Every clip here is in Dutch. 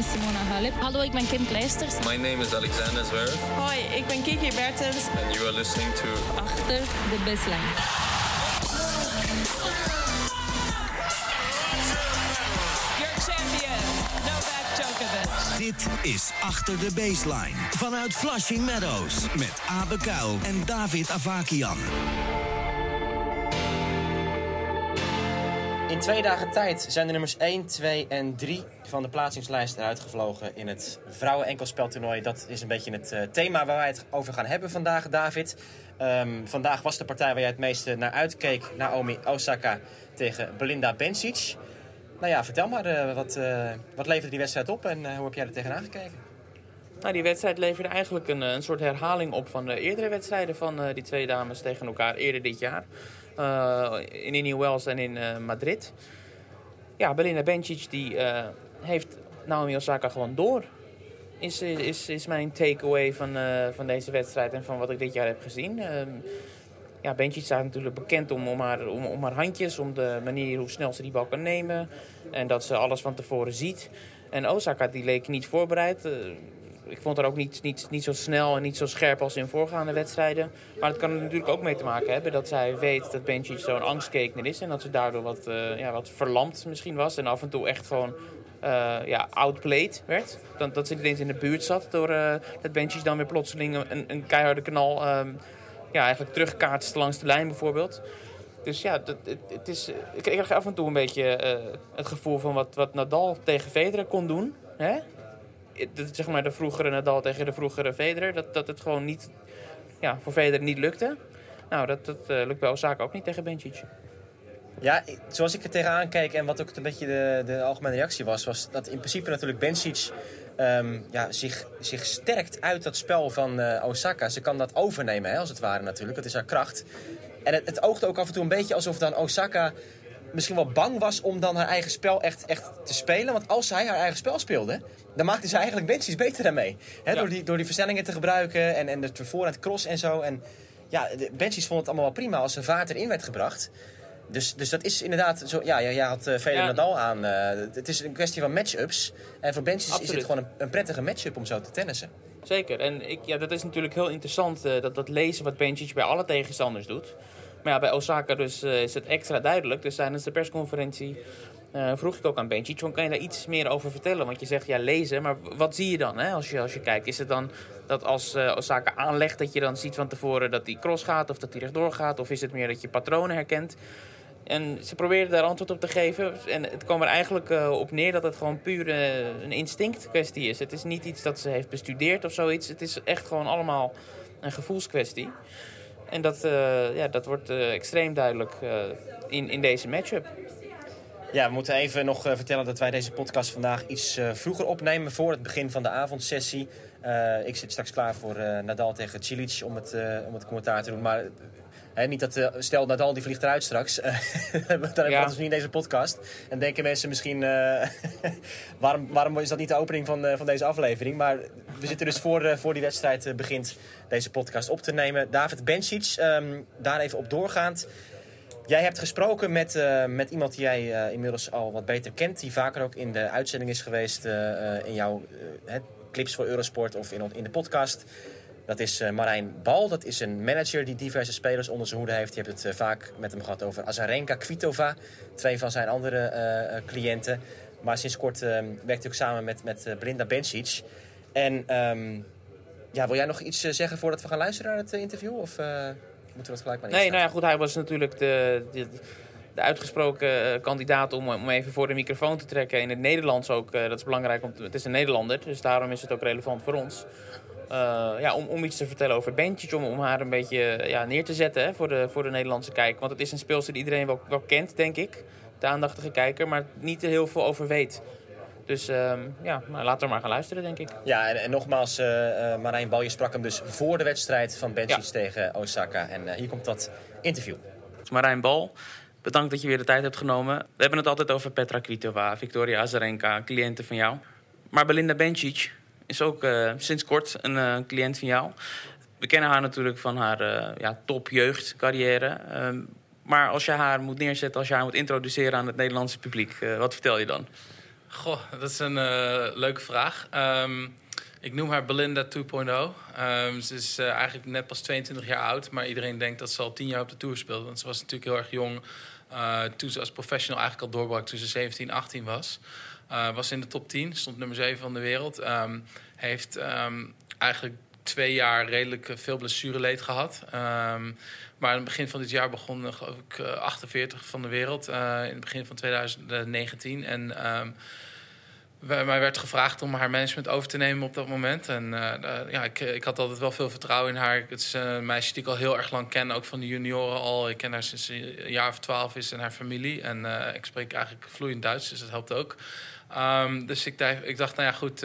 is Simona Halep. Hallo, ik ben Kim Kleisters. My name is Alexander Zverev. Hoi, ik ben Kiki Bertens. And you are listening to... Achter de baseline. Your champion, Novak Djokovic. Dit is Achter de Baseline. Vanuit Flushing Meadows. Met Abe Kuil en David Avakian. In twee dagen tijd zijn de nummers 1, 2 en 3 van de plaatsingslijst eruit gevlogen in het vrouwen-enkelspeltoernooi. Dat is een beetje het uh, thema waar wij het over gaan hebben vandaag, David. Um, vandaag was de partij waar jij het meeste naar uitkeek, Naomi Osaka tegen Belinda Bencic. Nou ja, vertel maar, uh, wat, uh, wat leverde die wedstrijd op en hoe heb jij er tegenaan gekeken? Nou, die wedstrijd leverde eigenlijk een, een soort herhaling op van de eerdere wedstrijden van die twee dames tegen elkaar eerder dit jaar. Uh, in New Wells en in uh, Madrid. Ja, Belinda Bencic die uh, heeft Naomi Osaka gewoon door. Is, is, is mijn takeaway van, van deze wedstrijd en van wat ik dit jaar heb gezien. Ehm, ja, Bencic staat natuurlijk bekend om, om, haar, om, om haar handjes, om de manier hoe snel ze die bal kan nemen. En dat ze alles van tevoren ziet. En Osaka die leek niet voorbereid ik vond haar ook niet, niet, niet zo snel en niet zo scherp als in voorgaande wedstrijden. Maar het kan er natuurlijk ook mee te maken hebben dat zij weet dat Bencic zo'n angstkekner is. En dat ze daardoor wat, uh, ja, wat verlamd misschien was. En af en toe echt gewoon uh, ja, outplayed werd. Dat, dat ze niet eens in de buurt zat door uh, dat Bencic dan weer plotseling een, een keiharde knal um, ja, eigenlijk terugkaatst langs de lijn bijvoorbeeld. Dus ja, het, het, het is, ik kreeg af en toe een beetje het gevoel van wat, wat Nadal tegen Federer kon doen. Hè? Zeg maar de vroegere Nadal tegen de vroegere Federer. Dat, dat het gewoon niet, ja, voor Federer niet lukte. Nou, dat, dat uh, lukt bij Osaka ook niet tegen Bencic. Ja, zoals ik er tegenaan keek en wat ook een beetje de, de algemene reactie was... was dat in principe natuurlijk Bencic um, ja, zich, zich sterkt uit dat spel van uh, Osaka. Ze kan dat overnemen, hè, als het ware natuurlijk. Dat is haar kracht. En het, het oogde ook af en toe een beetje alsof dan Osaka misschien wel bang was om dan haar eigen spel echt, echt te spelen. Want als zij haar eigen spel speelde, dan maakte ze eigenlijk Benchies beter daarmee. He, ja. door, die, door die versnellingen te gebruiken en, en de voorhand cross en zo. En ja, Benchies vond het allemaal wel prima als er vaart erin werd gebracht. Dus, dus dat is inderdaad zo. Ja, jij had uh, Federer ja. Nadal aan. Uh, het is een kwestie van match-ups. En voor Benchies is het gewoon een, een prettige match-up om zo te tennissen. Zeker. En ik, ja, dat is natuurlijk heel interessant, uh, dat, dat lezen wat Benchic bij alle tegenstanders doet. Maar ja, bij Osaka dus uh, is het extra duidelijk. Dus tijdens de persconferentie uh, vroeg ik ook aan Bencic, kan je daar iets meer over vertellen? Want je zegt ja lezen, maar wat zie je dan hè, als, je, als je kijkt? Is het dan dat als uh, Osaka aanlegt dat je dan ziet van tevoren dat die cross gaat of dat die rechtdoor gaat? Of is het meer dat je patronen herkent? En ze probeerden daar antwoord op te geven. En het kwam er eigenlijk op neer dat het gewoon puur een instinct kwestie is. Het is niet iets dat ze heeft bestudeerd of zoiets. Het is echt gewoon allemaal een gevoelskwestie. En dat, uh, ja, dat wordt extreem duidelijk in, in deze matchup. Ja, we moeten even nog vertellen dat wij deze podcast vandaag iets vroeger opnemen voor het begin van de avondsessie. Ik zit straks klaar voor Nadal tegen Cilic om het, om het commentaar te doen. Maar niet dat, stel Nadal die vliegt eruit straks. dan hebben we ja. dus niet in deze podcast. En denken mensen misschien, waarom, waarom is dat niet de opening van, van deze aflevering? Maar we zitten dus voor, voor die wedstrijd begint deze podcast op te nemen. David Bencic, um, daar even op doorgaand. Jij hebt gesproken met, uh, met iemand die jij uh, inmiddels al wat beter kent. Die vaker ook in de uitzending is geweest uh, in jouw clips voor Eurosport of in, in de podcast. Dat is Marijn Bal. Dat is een manager die diverse spelers onder zijn hoede heeft. Je hebt het vaak met hem gehad over Azarenka Kvitova. Twee van zijn andere cliënten. Maar sinds kort werkt hij ook samen met, met Brinda Bencic. En um, ja, wil jij nog iets zeggen voordat we gaan luisteren naar het interview? Of... Moeten we dat gelijk maar Nee, nou ja, goed, hij was natuurlijk de, de, de uitgesproken kandidaat om, om even voor de microfoon te trekken. In het Nederlands ook, dat is belangrijk, om het is een Nederlander, dus daarom is het ook relevant voor ons. Uh, ja, om, om iets te vertellen over Bencic, om, om haar een beetje ja, neer te zetten hè, voor, de, voor de Nederlandse kijker. Want het is een speelster die iedereen wel, wel kent, denk ik, de aandachtige kijker, maar niet heel veel over weet. Dus uh, ja, laten we maar gaan luisteren, denk ik. Ja, en, en nogmaals, uh, Marijn Bal, je sprak hem dus voor de wedstrijd van Bencic ja. tegen Osaka. En uh, hier komt dat interview. Marijn Bal, bedankt dat je weer de tijd hebt genomen. We hebben het altijd over Petra Kvitova, Victoria Azarenka, cliënten van jou. Maar Belinda Bencic is ook uh, sinds kort een cliënt van jou. We kennen haar natuurlijk van haar ja, topjeugdcarrière. maar als je haar moet neerzetten, als je haar moet introduceren aan het Nederlandse publiek, wat vertel je dan? Goh, dat is een leuke vraag. Um, ik noem haar Belinda 2.0. Um, ze is eigenlijk net pas 22 jaar oud, maar iedereen denkt dat ze al 10 jaar op de Tour speelt. Want ze was natuurlijk heel erg jong toen ze als professional eigenlijk al doorbrak toen ze 17, 18 was. Was in de top 10, stond nummer 7 van de wereld. Um, heeft eigenlijk twee jaar redelijk veel blessureleed gehad. Um, maar in het begin van dit jaar begon, geloof ik, 48 van de wereld. In het begin van 2019. En mij werd gevraagd om haar management over te nemen op dat moment. En uh, ja, ik, ik had altijd wel veel vertrouwen in haar. Het is een meisje die ik al heel erg lang ken, ook van de junioren al. Ik ken haar sinds een jaar of twaalf is en haar familie. En uh, ik spreek eigenlijk vloeiend Duits, dus dat helpt ook. Um, dus ik ik dacht, nou ja, goed,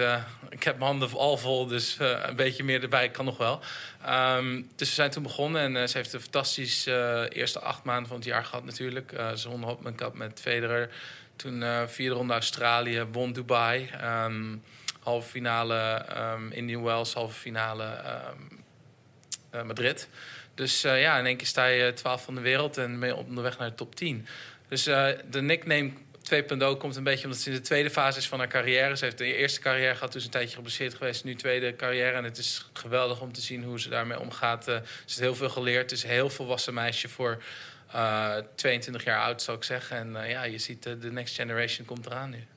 ik heb mijn handen al vol, dus een beetje meer erbij kan nog wel. Um, dus we zijn toen begonnen en ze heeft een fantastische eerste acht maanden van het jaar gehad natuurlijk. ze won Hopman Cup met Federer. Toen vierde ronde Australië, won Dubai. Um, halve finale um, Indian Wells, halve finale Madrid. Dus ja, in één keer sta je 12 van de wereld en ben je onderweg naar de top 10. Dus de nickname 2.0 komt een beetje omdat ze in de tweede fase is van haar carrière. Ze heeft de eerste carrière gehad, dus een tijdje geblesseerd geweest. Nu tweede carrière. En het is geweldig om te zien hoe ze daarmee omgaat. Ze heeft heel veel geleerd. Het is een heel volwassen meisje voor uh, 22 jaar oud, zou ik zeggen. En uh, ja, je ziet de next generation komt eraan nu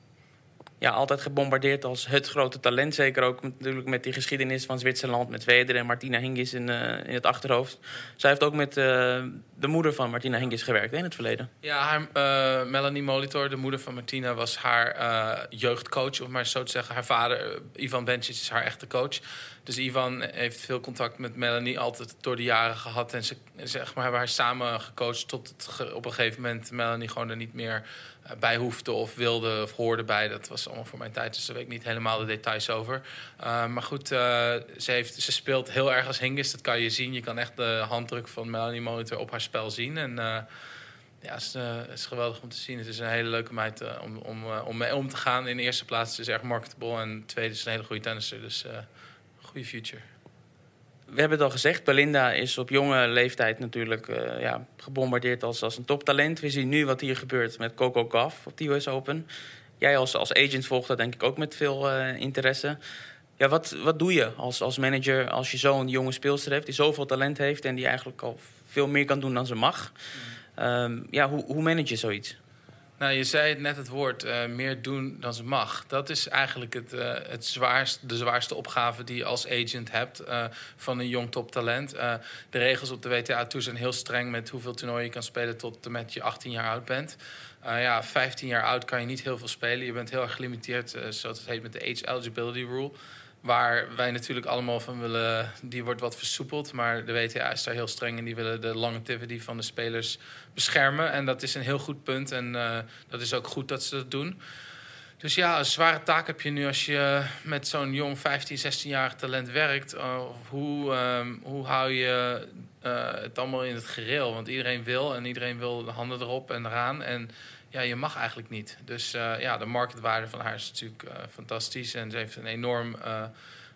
ja, altijd gebombardeerd als het grote talent. Zeker ook natuurlijk met die geschiedenis van Zwitserland met Weder en Martina Hingis in, in het achterhoofd. Zij heeft ook met de moeder van Martina Hingis gewerkt in het verleden. Ja, haar, Melanie Molitor, de moeder van Martina, was haar jeugdcoach, om maar zo te zeggen. Haar vader, Ivan Bencic, is haar echte coach. Dus Ivan heeft veel contact met Melanie altijd door de jaren gehad. En ze zeg maar, hebben haar samen gecoacht tot op een gegeven moment Melanie gewoon er niet meer eh, bij hoefde of wilde of hoorde bij. Dat was allemaal voor mijn tijd, dus daar weet ik niet helemaal de details over. Uh, maar goed, uh, ze, heeft, ze speelt heel erg als Hingis, dat kan je zien. Je kan echt de handdruk van Melanie Monitor op haar spel zien. En ja, het is, is, geweldig om te zien. Het is een hele leuke meid om, om, om mee om te gaan. In de eerste plaats het is erg marketable en tweede is een hele goede tennisser. Dus goede future we hebben het al gezegd, Belinda is op jonge leeftijd natuurlijk uh, ja, gebombardeerd als, als een toptalent. We zien nu wat hier gebeurt met Coco Gauff op de US Open. Jij als, als agent volgt dat denk ik ook met veel uh, interesse. Ja, wat, wat doe je als, als manager als je zo'n jonge speelster hebt... die zoveel talent heeft en die eigenlijk al veel meer kan doen dan ze mag? Um, ja, hoe, hoe manage je zoiets? Nou, je zei net het woord uh, meer doen dan ze mag. Dat is eigenlijk het, uh, het zwaarst, de zwaarste opgave die je als agent hebt uh, van een jong toptalent. de regels op de WTA-tour zijn heel streng met hoeveel toernooien je kan spelen tot en met je 18 jaar oud bent. ja, 15 jaar oud kan je niet heel veel spelen. Je bent heel erg gelimiteerd, zoals het heet met de Age Eligibility Rule. Waar wij natuurlijk allemaal van willen, die wordt wat versoepeld. Maar de WTA is daar heel streng en die willen de longevity van de spelers beschermen. En dat is een heel goed punt en uh, dat is ook goed dat ze dat doen. Dus ja, een zware taak heb je nu als je met zo'n jong 15, 16-jarig talent werkt. Uh, hoe, um, hoe hou je uh, het allemaal in het gereel? Want iedereen wil en iedereen wil de handen erop en eraan. En ja, je mag eigenlijk niet. Dus uh, ja, de marktwaarde van haar is natuurlijk uh, fantastisch. En ze heeft een enorm uh,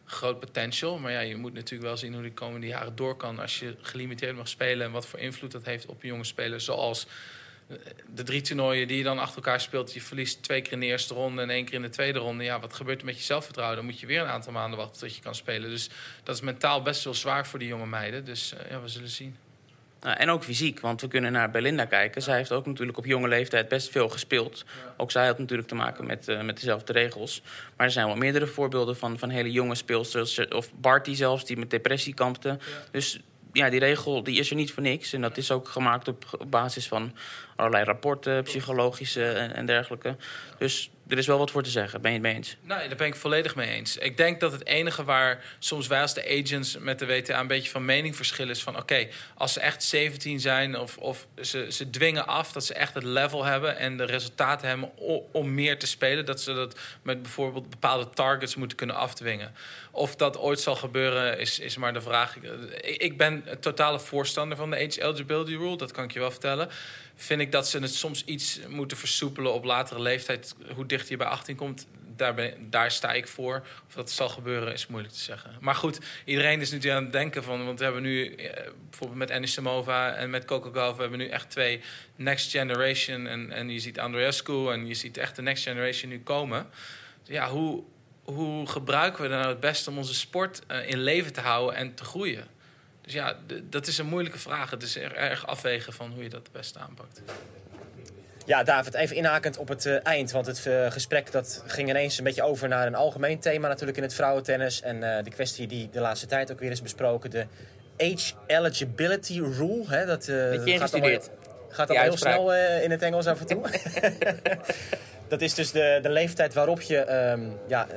groot potential. Maar ja, je moet natuurlijk wel zien hoe die komende jaren door kan... als je gelimiteerd mag spelen... en wat voor invloed dat heeft op jonge spelers. Zoals de drie toernooien die je dan achter elkaar speelt... je verliest twee keer in de eerste ronde en één keer in de tweede ronde. Ja, wat gebeurt er met je zelfvertrouwen? Dan moet je weer een aantal maanden wachten tot je kan spelen. Dus dat is mentaal best wel zwaar voor die jonge meiden. Dus ja, we zullen zien. Nou, en ook fysiek, want we kunnen naar Belinda kijken. Zij heeft ook natuurlijk op jonge leeftijd best veel gespeeld. Ook zij had natuurlijk te maken met, uh, met dezelfde regels. Maar er zijn wel meerdere voorbeelden van, van hele jonge speelsters. Of Barty zelfs, die met depressie kampte. Dus ja, die regel die is er niet voor niks. En dat is ook gemaakt op, op basis van allerlei rapporten, psychologische en, dergelijke. Dus er is wel wat voor te zeggen. Ben je het mee eens? Nee, daar ben ik volledig mee eens. Ik denk dat het enige waar soms wij als de agents met de WTA een beetje van mening verschillen is van oké, als ze echt 17 zijn of, of ze, ze dwingen af dat ze echt het level hebben en de resultaten hebben om, meer te spelen, dat ze dat met bijvoorbeeld bepaalde targets moeten kunnen afdwingen. Of dat ooit zal gebeuren, is, is maar de vraag. Ik, ik ben totale voorstander van de age eligibility rule, dat kan ik je wel vertellen vind ik dat ze het soms iets moeten versoepelen op latere leeftijd. Hoe dichter je bij 18 komt, daar, daar sta ik voor. Of dat zal gebeuren is moeilijk te zeggen. Maar goed, iedereen is natuurlijk aan het denken van... want we hebben nu eh, bijvoorbeeld met Anis Samova en met Coco Gauff... we hebben nu echt twee next generation. En, en je ziet Andreescu en je ziet echt de next generation nu komen. Ja, hoe, hoe gebruiken we dan nou het beste om onze sport uh, in leven te houden en te groeien? Dus ja, dat is een moeilijke vraag. Het is er, erg afwegen van hoe je dat het beste aanpakt. Ja, David, even inhakend op het uh, eind. Want het uh, gesprek dat ging ineens een beetje over naar een algemeen thema natuurlijk in het vrouwentennis. En uh, de kwestie die de laatste tijd ook weer is besproken. De age eligibility rule. Hè, dat gaat allemaal, gaat al heel snel in het Engels af en toe. Dat is dus de, de leeftijd waarop je um, ja,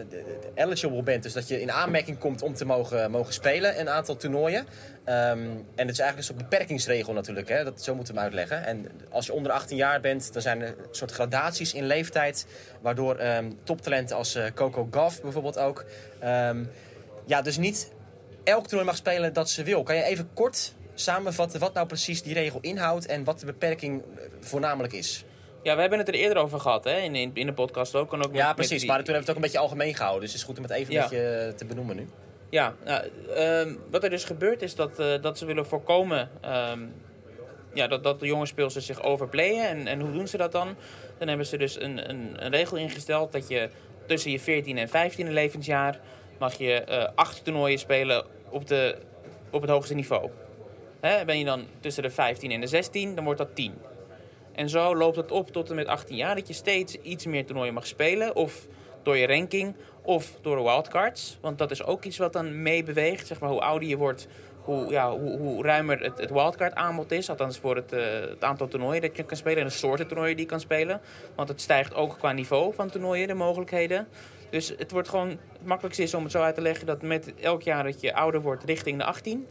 eligible bent. Dus dat je in aanmerking komt om te mogen, mogen spelen een aantal toernooien. Um, en het is eigenlijk een soort beperkingsregel natuurlijk. Hè? Dat, zo moeten we hem uitleggen. En als je onder 18 jaar bent, dan zijn er een soort gradaties in leeftijd. Waardoor um, toptalenten als uh, Coco Gauff bijvoorbeeld ook... ja, dus niet elk toernooi mag spelen dat ze wil. Kan je even kort samenvatten wat nou precies die regel inhoudt... en wat de beperking voornamelijk is? Ja, we hebben het er eerder over gehad, hè? In, in, in de podcast ook. En ook ja, precies. Maar toen hebben we het ook een beetje algemeen gehouden. Dus het is goed om het even een beetje eh, te benoemen nu. Ja, nou, um, wat er dus gebeurt is dat, uh, dat ze willen voorkomen um, ja, dat, dat de jonge speelsters zich overplayen. En, en hoe doen ze dat dan? Dan hebben ze dus een, een, een regel ingesteld dat je tussen je 14 en 15e levensjaar mag je uh, acht toernooien spelen op, de, op het hoogste niveau. Hè, ben je dan tussen de 15 en de 16, dan wordt dat 10. En zo loopt het op tot en met 18 jaar dat je steeds iets meer toernooien mag spelen. Of door je ranking of door de wildcards. Want dat is ook iets wat dan meebeweegt. Zeg maar, hoe ouder je wordt, hoe, ja, hoe, hoe ruimer het, het wildcard aanbod is. Althans voor het, uh, het, aantal toernooien dat je kan spelen en de soorten toernooien die je kan spelen. Want het stijgt ook qua niveau van toernooien, de mogelijkheden. Dus het wordt gewoon, het makkelijkste is om het zo uit te leggen dat met elk jaar dat je ouder wordt richting de 18.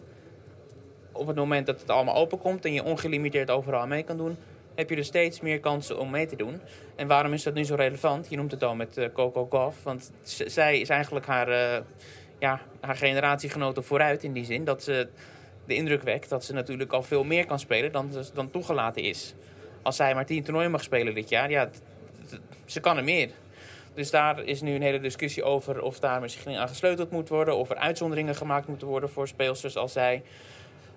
Op het moment dat het allemaal open komt en je ongelimiteerd overal mee kan doen, heb je dus steeds meer kansen om mee te doen. En waarom is dat nu zo relevant? Je noemt het al met uh, Coco Gauff. Want zij is eigenlijk haar, uh, ja, haar generatiegenoten vooruit in die zin. Dat ze de indruk wekt dat ze natuurlijk al veel meer kan spelen dan, dan toegelaten is. Als zij maar tien toernooien mag spelen dit jaar, ja, ze kan er meer. Dus daar is nu een hele discussie over of daar misschien aan gesleuteld moet worden. Of er uitzonderingen gemaakt moeten worden voor speelsters als zij.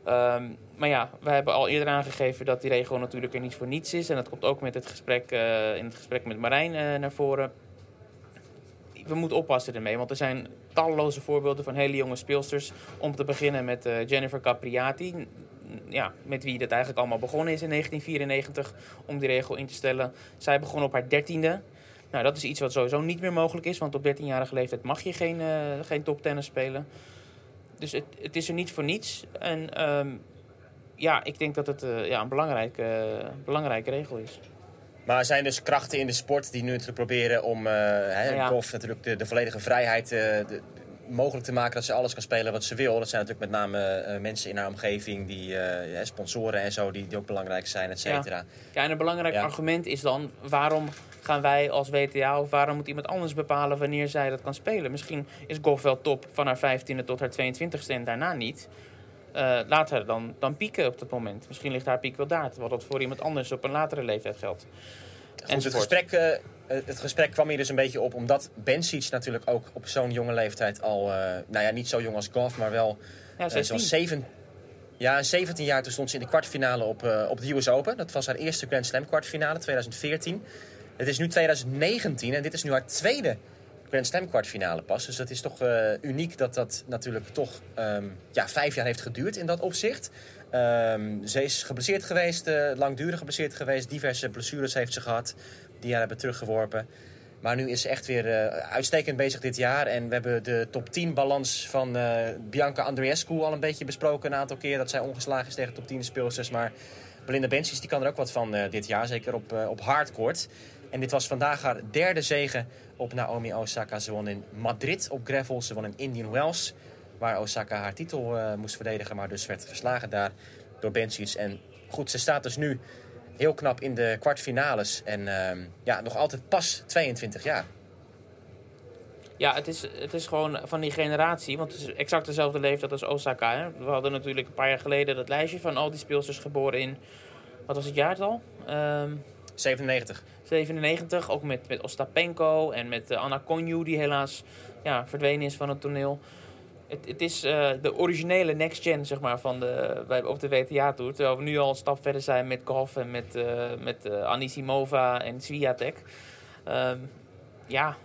Um, maar ja, we hebben al eerder aangegeven dat die regel natuurlijk er niet voor niets is. En dat komt ook met het gesprek, uh, in het gesprek met Marijn uh, naar voren. We moeten oppassen ermee, want er zijn talloze voorbeelden van hele jonge speelsters. Om te beginnen met uh, Jennifer Capriati. Ja, met wie dit eigenlijk allemaal begonnen is in 1994 om die regel in te stellen. Zij begon op haar dertiende. Nou, dat is iets wat sowieso niet meer mogelijk is, want op 13-jarige leeftijd mag je geen, geen toptennis spelen. Dus het, het is er niet voor niets. En um, ja, ik denk dat het uh, ja, een belangrijke, uh, belangrijke regel is. Maar er zijn dus krachten in de sport die nu natuurlijk proberen om uh, hè, ja. golf natuurlijk de, de volledige vrijheid de, mogelijk te maken dat ze alles kan spelen wat ze wil. Dat zijn natuurlijk met name uh, mensen in haar omgeving, die uh, sponsoren en zo, die, die ook belangrijk zijn, et cetera. Ja. ja, en een belangrijk ja. argument is dan, waarom gaan wij als WTA of waarom moet iemand anders bepalen wanneer zij dat kan spelen? Misschien is golf wel top van haar 15e tot haar 22e en daarna niet. Uh, laat haar dan, dan pieken op dat moment. Misschien ligt haar piek wel daar, terwijl dat voor iemand anders op een latere leeftijd geldt. Goed, het, gesprek, uh, het gesprek kwam hier dus een beetje op omdat Bencic natuurlijk ook op zo'n jonge leeftijd al, uh, nou ja, niet zo jong als golf, maar wel ja, zoals 7, ja, 17 jaar toen stond ze in de kwartfinale op, op de US Open. Dat was haar eerste Grand Slam kwartfinale, 2014. Het is nu 2019 en dit is nu haar tweede Grand Slam kwartfinale pas. Dus dat is toch uh, uniek dat dat natuurlijk toch um, ja, vijf jaar heeft geduurd in dat opzicht. Um, ze is geblesseerd geweest, uh, langdurig geblesseerd geweest. Diverse blessures heeft ze gehad die haar hebben teruggeworpen. Maar nu is ze echt weer uh, uitstekend bezig dit jaar. En we hebben de top 10 balans van Bianca Andreescu al een beetje besproken een aantal keer. Dat zij ongeslagen is tegen top 10 speelsters. Maar Belinda Bencic die kan er ook wat van dit jaar. Zeker op, op hardcourt. En dit was vandaag haar derde zege op Naomi Osaka. Ze won in Madrid op gravel. Ze won in Indian Wells. Waar Osaka haar titel uh, moest verdedigen. Maar dus werd verslagen daar door Bencic. En goed, ze staat dus nu heel knap in de kwartfinales. En uh, ja, nog altijd pas 22 jaar. Ja, het is, het is gewoon van die generatie. Want het is exact dezelfde leeftijd als Osaka. Hè? We hadden natuurlijk een paar jaar geleden dat lijstje van al die speelsters geboren in... Wat was het jaartal? Um, 97. 97, ook met, met Ostapenko en met uh, Anna Konju, die helaas ja, verdwenen is van het toneel. Het, het is uh, de originele next gen zeg maar, van de, bij, op de WTA-tour. Terwijl we nu al een stap verder zijn met Goff en met, uh, met Anisimova en Swiatek. Um, ja,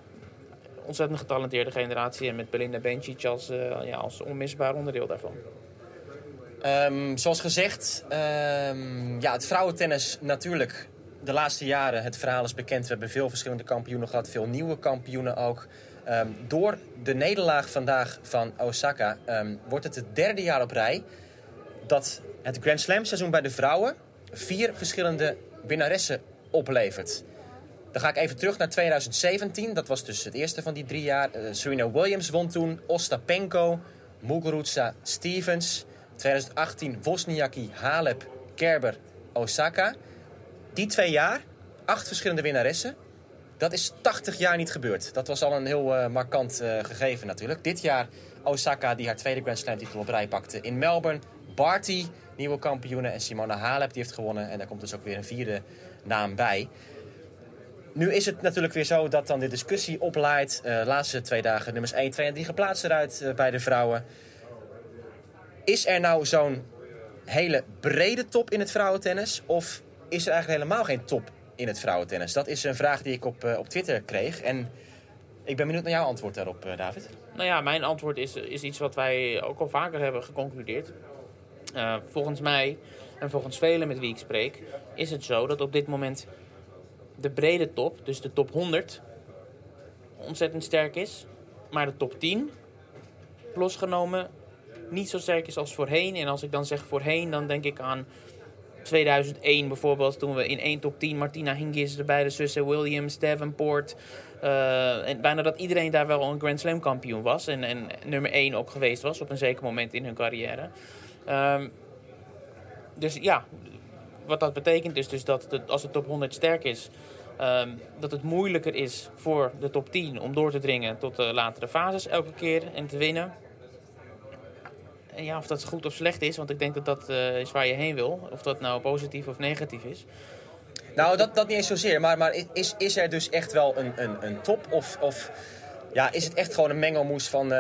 ontzettend getalenteerde generatie. En met Belinda Bencic als, ja, als onmisbaar onderdeel daarvan. Um, zoals gezegd, um, ja, het vrouwentennis natuurlijk de laatste jaren, het verhaal is bekend. We hebben veel verschillende kampioenen gehad, veel nieuwe kampioenen ook. Um, door de nederlaag vandaag van Osaka um, wordt het het derde jaar op rij dat het Grand Slam seizoen bij de vrouwen vier verschillende winnaressen oplevert. Dan ga ik even terug naar 2017. Dat was dus het eerste van die drie jaar. Uh, Serena Williams won toen. Ostapenko, Muguruza, Stevens. 2018 Wozniacki, Halep, Kerber, Osaka. Die twee jaar, acht verschillende winnaressen. Dat is 80 jaar niet gebeurd. Dat was al een heel uh, markant uh, gegeven natuurlijk. Dit jaar Osaka die haar tweede Grand Slam titel op rij pakte in Melbourne. Barty, nieuwe kampioene. En Simona Halep die heeft gewonnen. En daar komt dus ook weer een vierde naam bij. Nu is het natuurlijk weer zo dat dan de discussie oplaait. De laatste twee dagen nummers 1, 2 en 3 geplaatst eruit bij de vrouwen. Is er nou zo'n hele brede top in het vrouwentennis? Of is er eigenlijk helemaal geen top in het vrouwentennis? Dat is een vraag die ik op, uh, op Twitter kreeg. En ik ben benieuwd naar jouw antwoord daarop, uh, David. Nou ja, mijn antwoord is, is iets wat wij ook al vaker hebben geconcludeerd. Volgens mij en volgens velen met wie ik spreek, is het zo dat op dit moment de brede top, dus de top 100, ontzettend sterk is. Maar de top 10, losgenomen, niet zo sterk is als voorheen. En als ik dan zeg voorheen, dan denk ik aan 2001 bijvoorbeeld, toen we in één top 10 Martina Hingis erbij, de zussen Williams, Davenport. Uh, en bijna dat iedereen daar wel een Grand Slam kampioen was. En, en nummer 1 ook geweest was op een zeker moment in hun carrière. Um, dus ja, wat dat betekent is dus dat als de top 100 sterk is, um, dat het moeilijker is voor de top 10 om door te dringen tot de latere fases elke keer en te winnen. Ja, of dat goed of slecht is, want ik denk dat dat uh, is waar je heen wil. Of dat nou positief of negatief is. Nou, dat, dat niet eens zozeer. Maar, maar is, is er dus echt wel een, een, een top? Of, of ja, is het echt gewoon een mengelmoes van uh,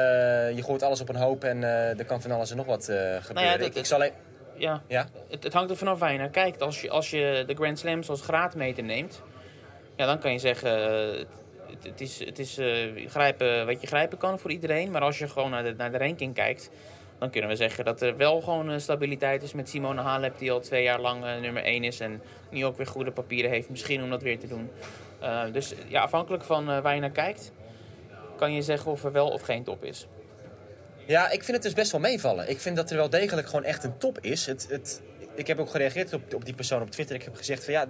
je gooit alles op een hoop en uh, er kan van alles en nog wat gebeuren? Nou ja, dat, ik, ik zal... Ja, ja? Het, het hangt er vanaf waar je naar kijkt. Als je, als je de Grand Slams als graadmeter neemt, ja, dan kan je zeggen... het, is, het is grijpen wat je grijpen kan voor iedereen. Maar als je gewoon naar de, naar de ranking kijkt dan kunnen we zeggen dat er wel gewoon stabiliteit is met Simone Halep, die al twee jaar lang uh, nummer 1 is en nu ook weer goede papieren heeft, misschien om dat weer te doen. Uh, dus ja, afhankelijk van uh, waar je naar kijkt, kan je zeggen of er wel of geen top is. Ja, ik vind het dus best wel meevallen. Ik vind dat er wel degelijk gewoon echt een top is. Het, het, ik heb ook gereageerd op, op die persoon op Twitter. Ik heb gezegd van ja,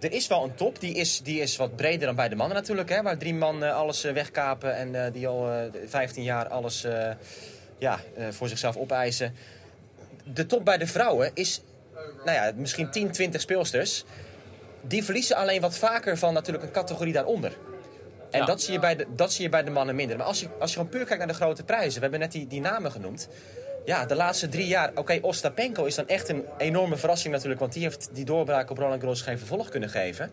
er is wel een top. Die is, die is wat breder dan bij de mannen natuurlijk. Hè, waar drie man alles wegkapen en die al 15 jaar alles ja, uh, voor zichzelf opeisen. De top bij de vrouwen is nou ja, misschien 10, 20 speelsters. Die verliezen alleen wat vaker van natuurlijk een categorie daaronder. En ja. dat, zie je bij de, dat zie je bij de mannen minder. Maar als je, als je gewoon puur kijkt naar de grote prijzen. We hebben net die, die namen genoemd. Ja, de laatste drie jaar. Oké, okay, Ostapenko is dan echt een enorme verrassing natuurlijk. Want die heeft die doorbraak op Roland Garros geen vervolg kunnen geven.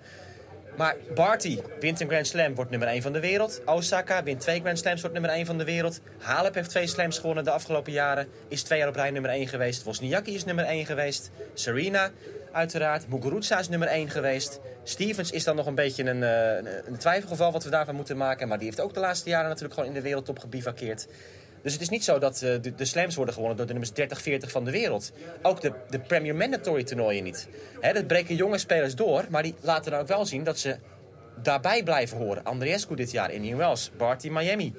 Maar Barty wint een Grand Slam, wordt nummer 1 van de wereld. Osaka wint twee Grand Slams, wordt nummer 1 van de wereld. Halep heeft twee slams gewonnen de afgelopen jaren. Is twee jaar op rij nummer 1 geweest. Wozniacki is nummer 1 geweest. Serena, uiteraard. Muguruza is nummer 1 geweest. Stevens is dan nog een beetje een, uh, een twijfelgeval wat we daarvan moeten maken. Maar die heeft ook de laatste jaren natuurlijk gewoon in de wereldtop gebivakkeerd. Dus het is niet zo dat uh, de, de, slams worden gewonnen door de nummers 30, 40 van de wereld. Ook de, de Premier Mandatory toernooien niet. Hè, dat breken jonge spelers door, maar die laten dan ook wel zien dat ze daarbij blijven horen. Andreescu dit jaar in New Wells, Barty Miami,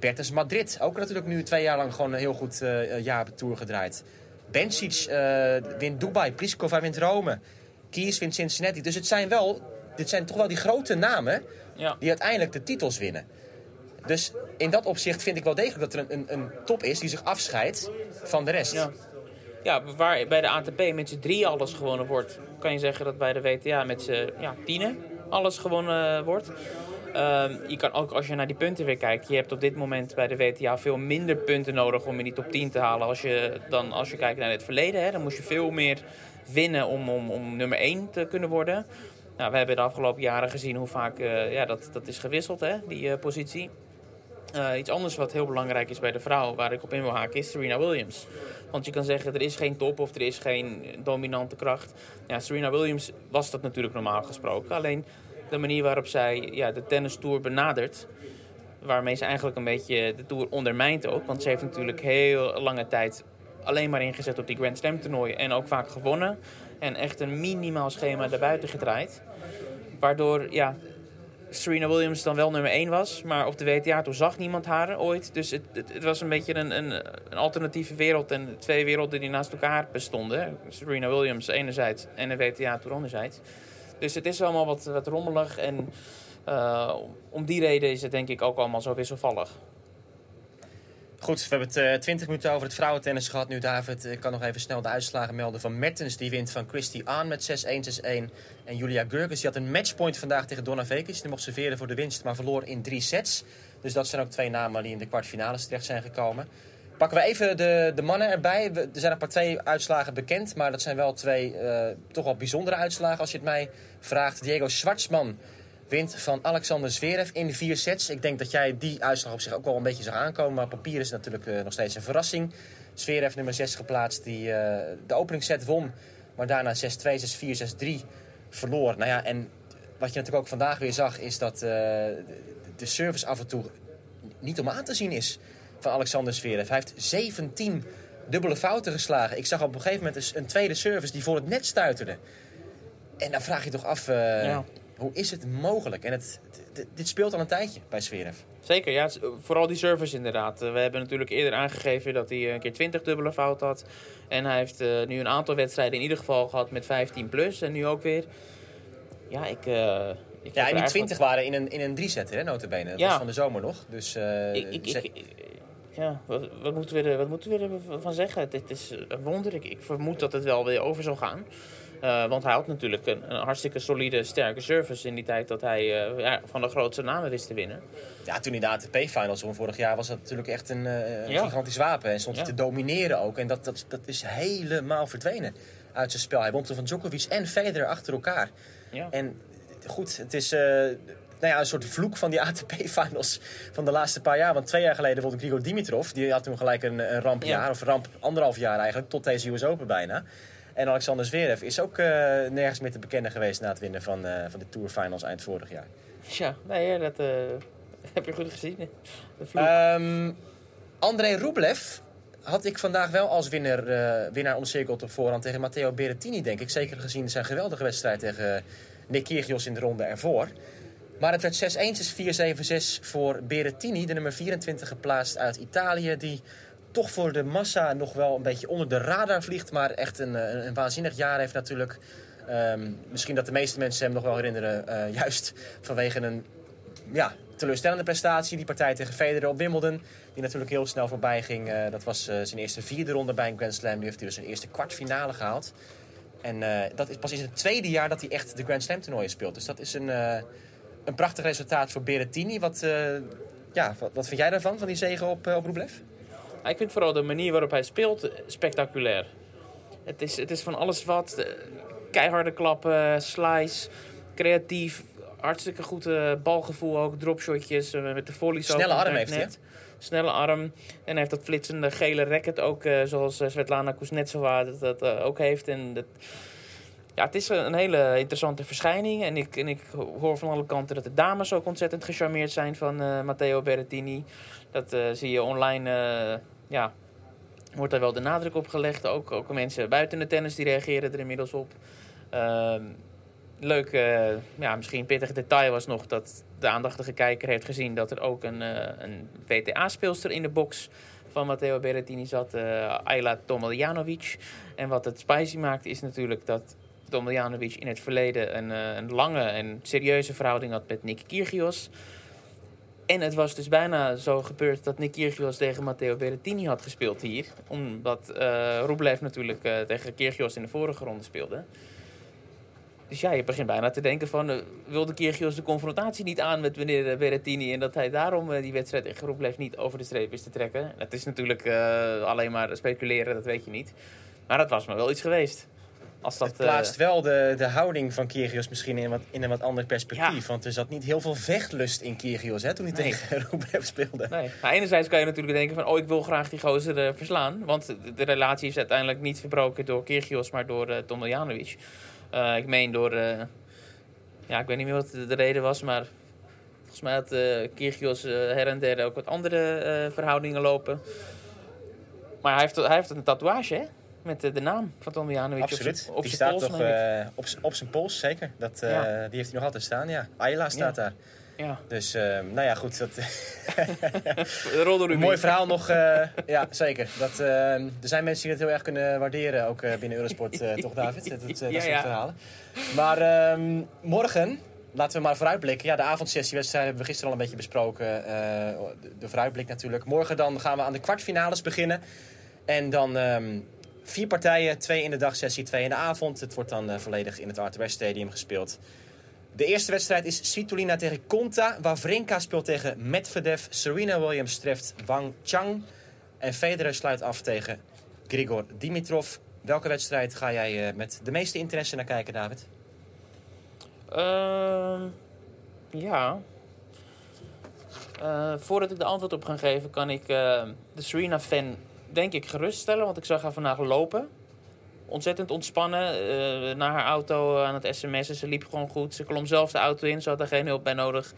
Bertens Madrid. Ook natuurlijk nu twee jaar lang gewoon een heel goed uh, jaar op de Tour gedraaid. Bencic uh, wint Dubai, Pliskova wint Rome, Kies wint Cincinnati. Dus het zijn wel, dit zijn toch wel die grote namen ja. die uiteindelijk de titels winnen. Dus in dat opzicht vind ik wel degelijk dat er een, een, een top is die zich afscheidt van de rest. Ja. Waar bij de ATP met z'n drie alles gewonnen wordt, kan je zeggen dat bij de WTA met z'n ja, tienen alles gewonnen wordt. Uh, je kan ook als je naar die punten weer kijkt, je hebt op dit moment bij de WTA veel minder punten nodig om in die top 10 te halen als je, dan als je kijkt naar het verleden. Hè. Dan moest je veel meer winnen om, om, om nummer 1 te kunnen worden. Nou, we hebben de afgelopen jaren gezien hoe vaak eh, ja, dat, dat is gewisseld, hè, die eh, positie. Eh, iets anders wat heel belangrijk is bij de vrouw, waar ik op in wil haken, is Serena Williams. Want je kan zeggen, er is geen top of er is geen dominante kracht. Ja, Serena Williams was dat natuurlijk normaal gesproken. Alleen de manier waarop zij ja, de tennis tour benadert, waarmee ze eigenlijk een beetje de tour ondermijnt ook. Want ze heeft natuurlijk heel lange tijd alleen maar ingezet op die Grand Slam toernooien en ook vaak gewonnen. En echt een minimaal schema daarbuiten gedraaid. Waardoor, ja, Serena Williams dan wel nummer 1 was. Maar op de WTA toen zag niemand haar ooit. Dus het, het, was een beetje een, een, een, alternatieve wereld. En twee werelden die naast elkaar bestonden. Serena Williams enerzijds en de WTA toen anderzijds. Dus het is allemaal wat, wat rommelig. En uh, om die reden is het denk ik ook allemaal zo wisselvallig. Goed, we hebben het uh, 20 minuten over het vrouwentennis gehad. Nu, David, ik kan nog even snel de uitslagen melden van Mertens. Die wint van Christy Aan met 6-1, 6-1. En Julia Gurkes, die had een matchpoint vandaag tegen Donna Vekic. Die mocht serveren voor de winst, maar verloor in drie sets. Dus dat zijn ook twee namen die in de kwartfinales terecht zijn gekomen. Pakken we even de, de mannen erbij. er zijn een paar twee uitslagen bekend. Maar dat zijn wel twee uh, toch wel bijzondere uitslagen als je het mij vraagt. Diego Schwartzman wint van Alexander Zverev in vier sets. Ik denk dat jij die uitslag op zich ook wel een beetje zag aankomen. Maar papier is natuurlijk uh, nog steeds een verrassing. Zverev nummer 6 geplaatst die uh, de openingsset won. Maar daarna 6-2, 6-4, 6-3 verloor. Nou ja, en wat je natuurlijk ook vandaag weer zag... is dat uh, de service af en toe niet om aan te zien is van Alexander Zverev. Hij heeft 17 dubbele fouten geslagen. Ik zag op een gegeven moment een tweede service die voor het net stuiterde. En dan vraag je toch af... Hoe is het mogelijk? En het, dit speelt al een tijdje bij Zverev. Zeker, ja. Vooral die service inderdaad. We hebben natuurlijk eerder aangegeven dat hij een keer 20 dubbele fout had. En hij heeft uh, nu een aantal wedstrijden in ieder geval gehad met 15 plus. En nu ook weer. Ja, ik... Uh, ik ja, en die 20 waren in een, in een drie-setter, hè, notabene. Dat ja. was van de zomer nog. Dus, uh, ik, ik, ik, ja, wat, wat, moeten we er, wat moeten we ervan zeggen? Dit is een wonder. Ik, ik vermoed dat het wel weer over zal gaan. Uh, want hij had natuurlijk een, een, hartstikke solide, sterke service in die tijd dat hij uh, ja, van de grootste namen wist te winnen. Ja, toen in de ATP-finals van vorig jaar was dat natuurlijk echt een, uh, ja. gigantisch wapen. En stond hij te domineren ook. En dat, dat, dat is helemaal verdwenen uit zijn spel. Hij won van Djokovic en Federer achter elkaar. Ja. En goed, het is nou ja, een soort vloek van die ATP-finals van de laatste paar jaar. Want twee jaar geleden won Grigor Dimitrov. Die had toen gelijk een, een rampjaar, of ramp anderhalf jaar eigenlijk, tot deze US Open bijna. En Alexander Zverev is ook uh, nergens meer te bekennen geweest na het winnen van, uh, van de Tour Finals eind vorig jaar. Ja, nee, dat uh, heb je goed gezien. Um, André Rublev had ik vandaag wel als winnaar, winnaar omcirkeld op voorhand tegen Matteo Berrettini, denk ik. Zeker gezien zijn geweldige wedstrijd tegen Nick Kyrgios in de ronde ervoor. Maar het werd 6-1, 6-4, 7-6 voor Berrettini, de nummer 24 geplaatst uit Italië. Die toch voor de massa nog wel een beetje onder de radar vliegt. Maar echt een, een, een waanzinnig jaar heeft natuurlijk. Um, misschien dat de meeste mensen hem nog wel herinneren. Uh, juist vanwege een ja, teleurstellende prestatie. Die partij tegen Federer op Wimbledon. Die natuurlijk heel snel voorbij ging. Uh, dat was zijn eerste vierde ronde bij een Grand Slam. Nu heeft hij dus zijn eerste kwartfinale gehaald. En dat is pas in het tweede jaar dat hij echt de Grand Slam toernooien speelt. Dus dat is een, een prachtig resultaat voor Berrettini. Wat, ja, wat, vind jij daarvan, van die zegen op, op? Ik vind vooral de manier waarop hij speelt spectaculair. Het is, het is van alles wat. Keiharde klappen, slice, creatief. Hartstikke goed uh, balgevoel ook. Dropshotjes met de volleys. Snelle arm heeft hij. Snelle arm. En hij heeft dat flitsende gele racket ook. Zoals Svetlana Kuznetsova dat, dat ook heeft. En dat, ja, het is een hele interessante verschijning. En ik, en ik hoor van alle kanten dat de dames ook ontzettend gecharmeerd zijn van Matteo Berrettini. Dat zie je online ja, wordt daar wel de nadruk op gelegd. Ook, ook mensen buiten de tennis die reageren er inmiddels op. Uh, leuk, uh, ja, misschien pittig detail was nog dat de aandachtige kijker heeft gezien dat er ook een, uh, een WTA-speelster in de box van Matteo Berrettini zat, uh, Ayla Tomiljanovic. En wat het spicy maakt is natuurlijk dat Tomiljanovic in het verleden een, een lange en serieuze verhouding had met Nick Kyrgios. En het was dus bijna zo gebeurd dat Nick Kyrgios tegen Matteo Berrettini had gespeeld hier. Omdat uh, Rublev natuurlijk uh, tegen Kyrgios in de vorige ronde speelde. Dus ja, je begint bijna te denken van... Uh, wilde Kyrgios de confrontatie niet aan met meneer Berrettini... en dat hij daarom die wedstrijd tegen Rublev niet over de streep is te trekken. Dat is natuurlijk alleen maar speculeren, dat weet je niet. Maar dat was maar wel iets geweest. Als dat, het plaatst eh, wel de, de houding van Kyrgios misschien in, wat, in een wat ander perspectief. Ja. Want er zat niet heel veel vechtlust in Kyrgios hè, toen hij Nee. tegen Rublev speelde. Nee. Nou, enerzijds kan je natuurlijk denken van, oh, ik wil graag die gozer eh, verslaan. Want de, relatie is uiteindelijk niet verbroken door Kyrgios, maar door eh Tomljanovic. Ik meen door, ja, ik weet niet meer wat de, de reden was, maar volgens mij had eh Kyrgios her en der ook wat andere verhoudingen lopen. Maar hij heeft, hij heeft een tatoeage, hè? Met eh, de naam van Tomljanovic op Absoluut. op die staat pols, toch ik. eh, op, op zijn pols, zeker. Dat, eh, Ja. Die heeft hij nog altijd staan, ja. Ayla staat Ja. daar. Ja, Dus, eh, nou ja, goed. Dat, mooi verhaal nog. ja, zeker. Dat, eh, er zijn mensen die het heel erg kunnen waarderen, ook binnen Eurosport, toch David? Dat, dat, dat Ja, soort verhalen. Maar ehm, morgen, laten we maar vooruitblikken. Ja, de avondsessiewedstrijd hebben we gisteren al een beetje besproken. de, vooruitblik natuurlijk. Morgen dan gaan we aan de kwartfinales beginnen. En dan ehm, vier partijen, twee in de dagsessie, twee in de avond. Het wordt dan eh, volledig in het Arthur West Stadium gespeeld. De eerste wedstrijd is Svitolina tegen Konta. Wawrinka speelt tegen Medvedev. Serena Williams treft Wang Chang. En Federer sluit af tegen Grigor Dimitrov. Welke wedstrijd ga jij eh, met de meeste interesse naar kijken, David? Ehm, ja. Eh, voordat ik de antwoord op ga geven, kan ik de Serena-fan denk ik geruststellen. Want ik zag haar vandaag lopen. Ontzettend ontspannen. eh, naar haar auto aan het sms'en. Ze liep gewoon goed. Ze klom zelf de auto in. Ze had er geen hulp bij nodig.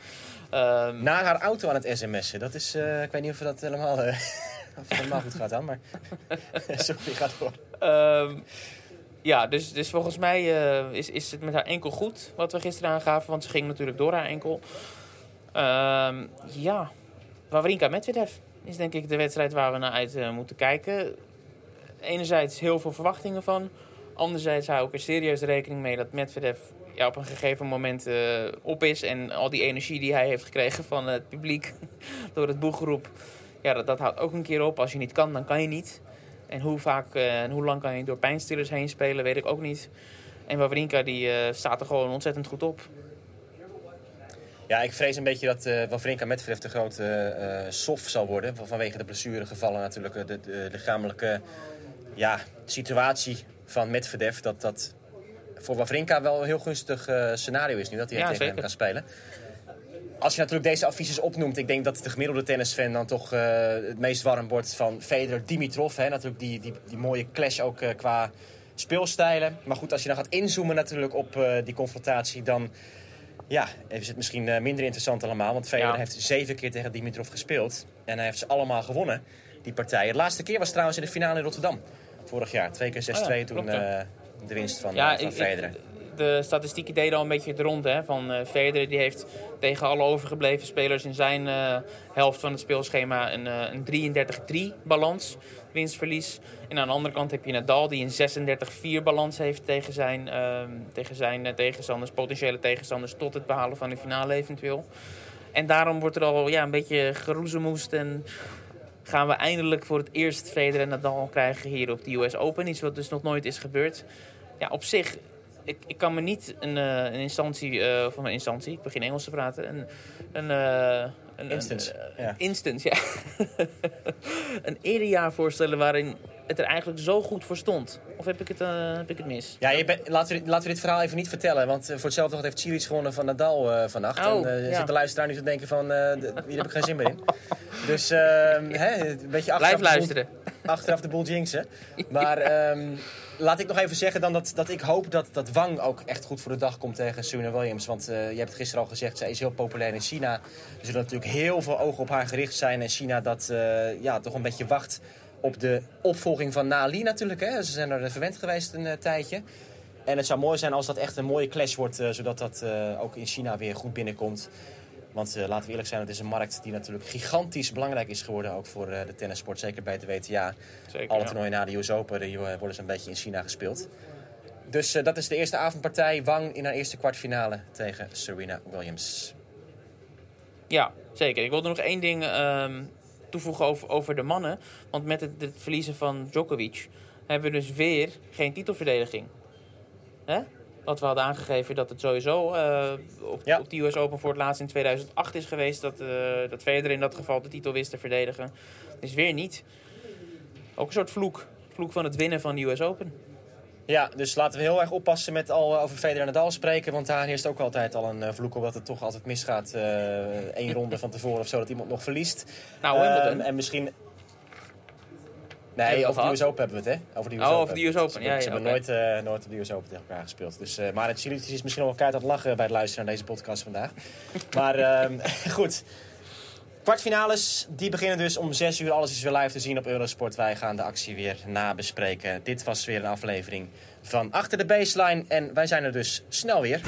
Ehm, Naar haar auto aan het sms'en. Dat is, eh, ik weet niet of dat helemaal, eh, of helemaal goed gaat dan, maar... Sorry, gaat door. Ehm, ja, dus, dus volgens mij eh, is, is het met haar enkel goed wat we gisteren aangaven. Want ze ging natuurlijk door haar enkel. Ehm, ja, Wawrinka Medvedev is denk ik de wedstrijd waar we naar uit eh, moeten kijken. Enerzijds heel veel verwachtingen van. Anderzijds hou ik er serieus rekening mee dat Medvedev ja, op een gegeven moment eh, op is. En al die energie die hij heeft gekregen van het publiek door het boeggroep. Ja, dat, dat houdt ook een keer op. Als je niet kan, dan kan je niet. En hoe vaak eh, en hoe lang kan je door pijnstillers heen spelen, weet ik ook niet. En Wawrinka die staat er gewoon ontzettend goed op. Ja, ik vrees een beetje dat eh Wawrinka Medvedev de grote eh sof zal worden. van- Vanwege de blessuregevallen natuurlijk. eh, De, de lichamelijke ja, situatie van Medvedev. Dat dat voor Wawrinka wel een heel gunstig eh, scenario is nu. Dat hij Ja, tegen hem kan spelen. Als je natuurlijk deze affiches opnoemt. Ik denk dat de gemiddelde tennisfan dan toch eh, het meest warm wordt van Federer Dimitrov. Hè? Natuurlijk die, die, die mooie clash ook eh, qua speelstijlen. Maar goed, als je dan gaat inzoomen natuurlijk op eh, die confrontatie. Dan ja, is het misschien eh, minder interessant allemaal. Want Federer Ja. heeft zeven keer tegen Dimitrov gespeeld. En hij heeft ze allemaal gewonnen, die partijen. De laatste keer was trouwens in de finale in Rotterdam. Vorig jaar. Twee keer 6-2 Oh ja, toen eh, de winst van, Ja, eh, van ik-. De statistieken deden al een beetje het rond. Hè, van Federer die heeft tegen alle overgebleven spelers in zijn eh, helft van het speelschema een, eh, een 33-3 balans. Winstverlies. En aan de andere kant heb je Nadal die een 36-4 balans heeft tegen zijn, ehm, tegen zijn tegenstanders, potentiële tegenstanders, tot het behalen van de finale eventueel. En daarom wordt er al ja, een beetje geroezemoest en gaan we eindelijk voor het eerst Federer en Nadal krijgen hier op de US Open. Iets wat dus nog nooit is gebeurd. Ja, op zich, ik, ik kan me niet een, eh, een instantie, eh, of een instantie, ik begin Engels te praten, een... een eh, een, Instance, een, ja. instance, ja. een erejaar voorstellen waarin het er eigenlijk zo goed voor stond. Of heb ik het, heb ik het mis? Ja, je laten, we, dit- laten we dit verhaal even niet vertellen. Want voor hetzelfde geld heeft Cilic gewonnen van Nadal eh, vannacht. Oh, en eh ja. zit de luisteraar nu te denken van, hier heb ik geen zin meer in. Dus ehm, hè, een beetje achteraf Blijf de boel- luisteren. achteraf de boel jinxen. Maar ehm, laat ik nog even zeggen dan dat, dat ik hoop dat, dat Wang ook echt goed voor de dag komt tegen Serena Williams. Want eh, je hebt gisteren al gezegd, zij is heel populair in China. Er zullen natuurlijk heel veel ogen op haar gericht zijn. En China dat eh, ja, toch een beetje wacht op de opvolging van Nali natuurlijk. Hè. Ze zijn er verwend geweest een eh, tijdje. En het zou mooi zijn als dat echt een mooie clash wordt, zodat dat ook in China weer goed binnenkomt. Want eh, laten we eerlijk zijn, het is een markt die natuurlijk gigantisch belangrijk is geworden. Ook voor eh, de tennissport, zeker bij de WTA. Zeker, Alle ja. toernooien na de US Open die, eh, worden zo'n beetje in China gespeeld. Dus dat is de eerste avondpartij. Wang in haar eerste kwartfinale tegen Serena Williams. Ja, zeker. Ik wilde nog één ding ehm, toevoegen over, over de mannen. Want met het, het verliezen van Djokovic hebben we dus weer geen titelverdediging. Hè? Wat we hadden aangegeven dat het sowieso eh, op, Ja. op de US Open voor het laatst in 2008 is geweest. Dat, eh dat Federer in dat geval de titel wist te verdedigen. Dus weer niet. Ook een soort vloek. Vloek van het winnen van de US Open. Ja, dus laten we heel erg oppassen met al over Federer en Nadal spreken. Want daar heerst ook altijd al een eh, vloek op dat het toch altijd misgaat. eh één ronde van tevoren of zo, dat iemand nog verliest. Nou. Ehm, en misschien... Nee, over de US? Open hebben we het, hè? Over de US Oh, Open. over de US Open. Ze, Ja, ze hebben nooit, eh, nooit op de US Open tegen elkaar gespeeld. Dus, eh, maar het Chilitis is misschien wel keihard aan het lachen bij het luisteren naar deze podcast vandaag. maar ehm, goed. Kwartfinales, die beginnen dus om 6 uur. Alles is weer live te zien op Eurosport. Wij gaan de actie weer nabespreken. Dit was weer een aflevering van Achter de Baseline. En wij zijn er dus snel weer.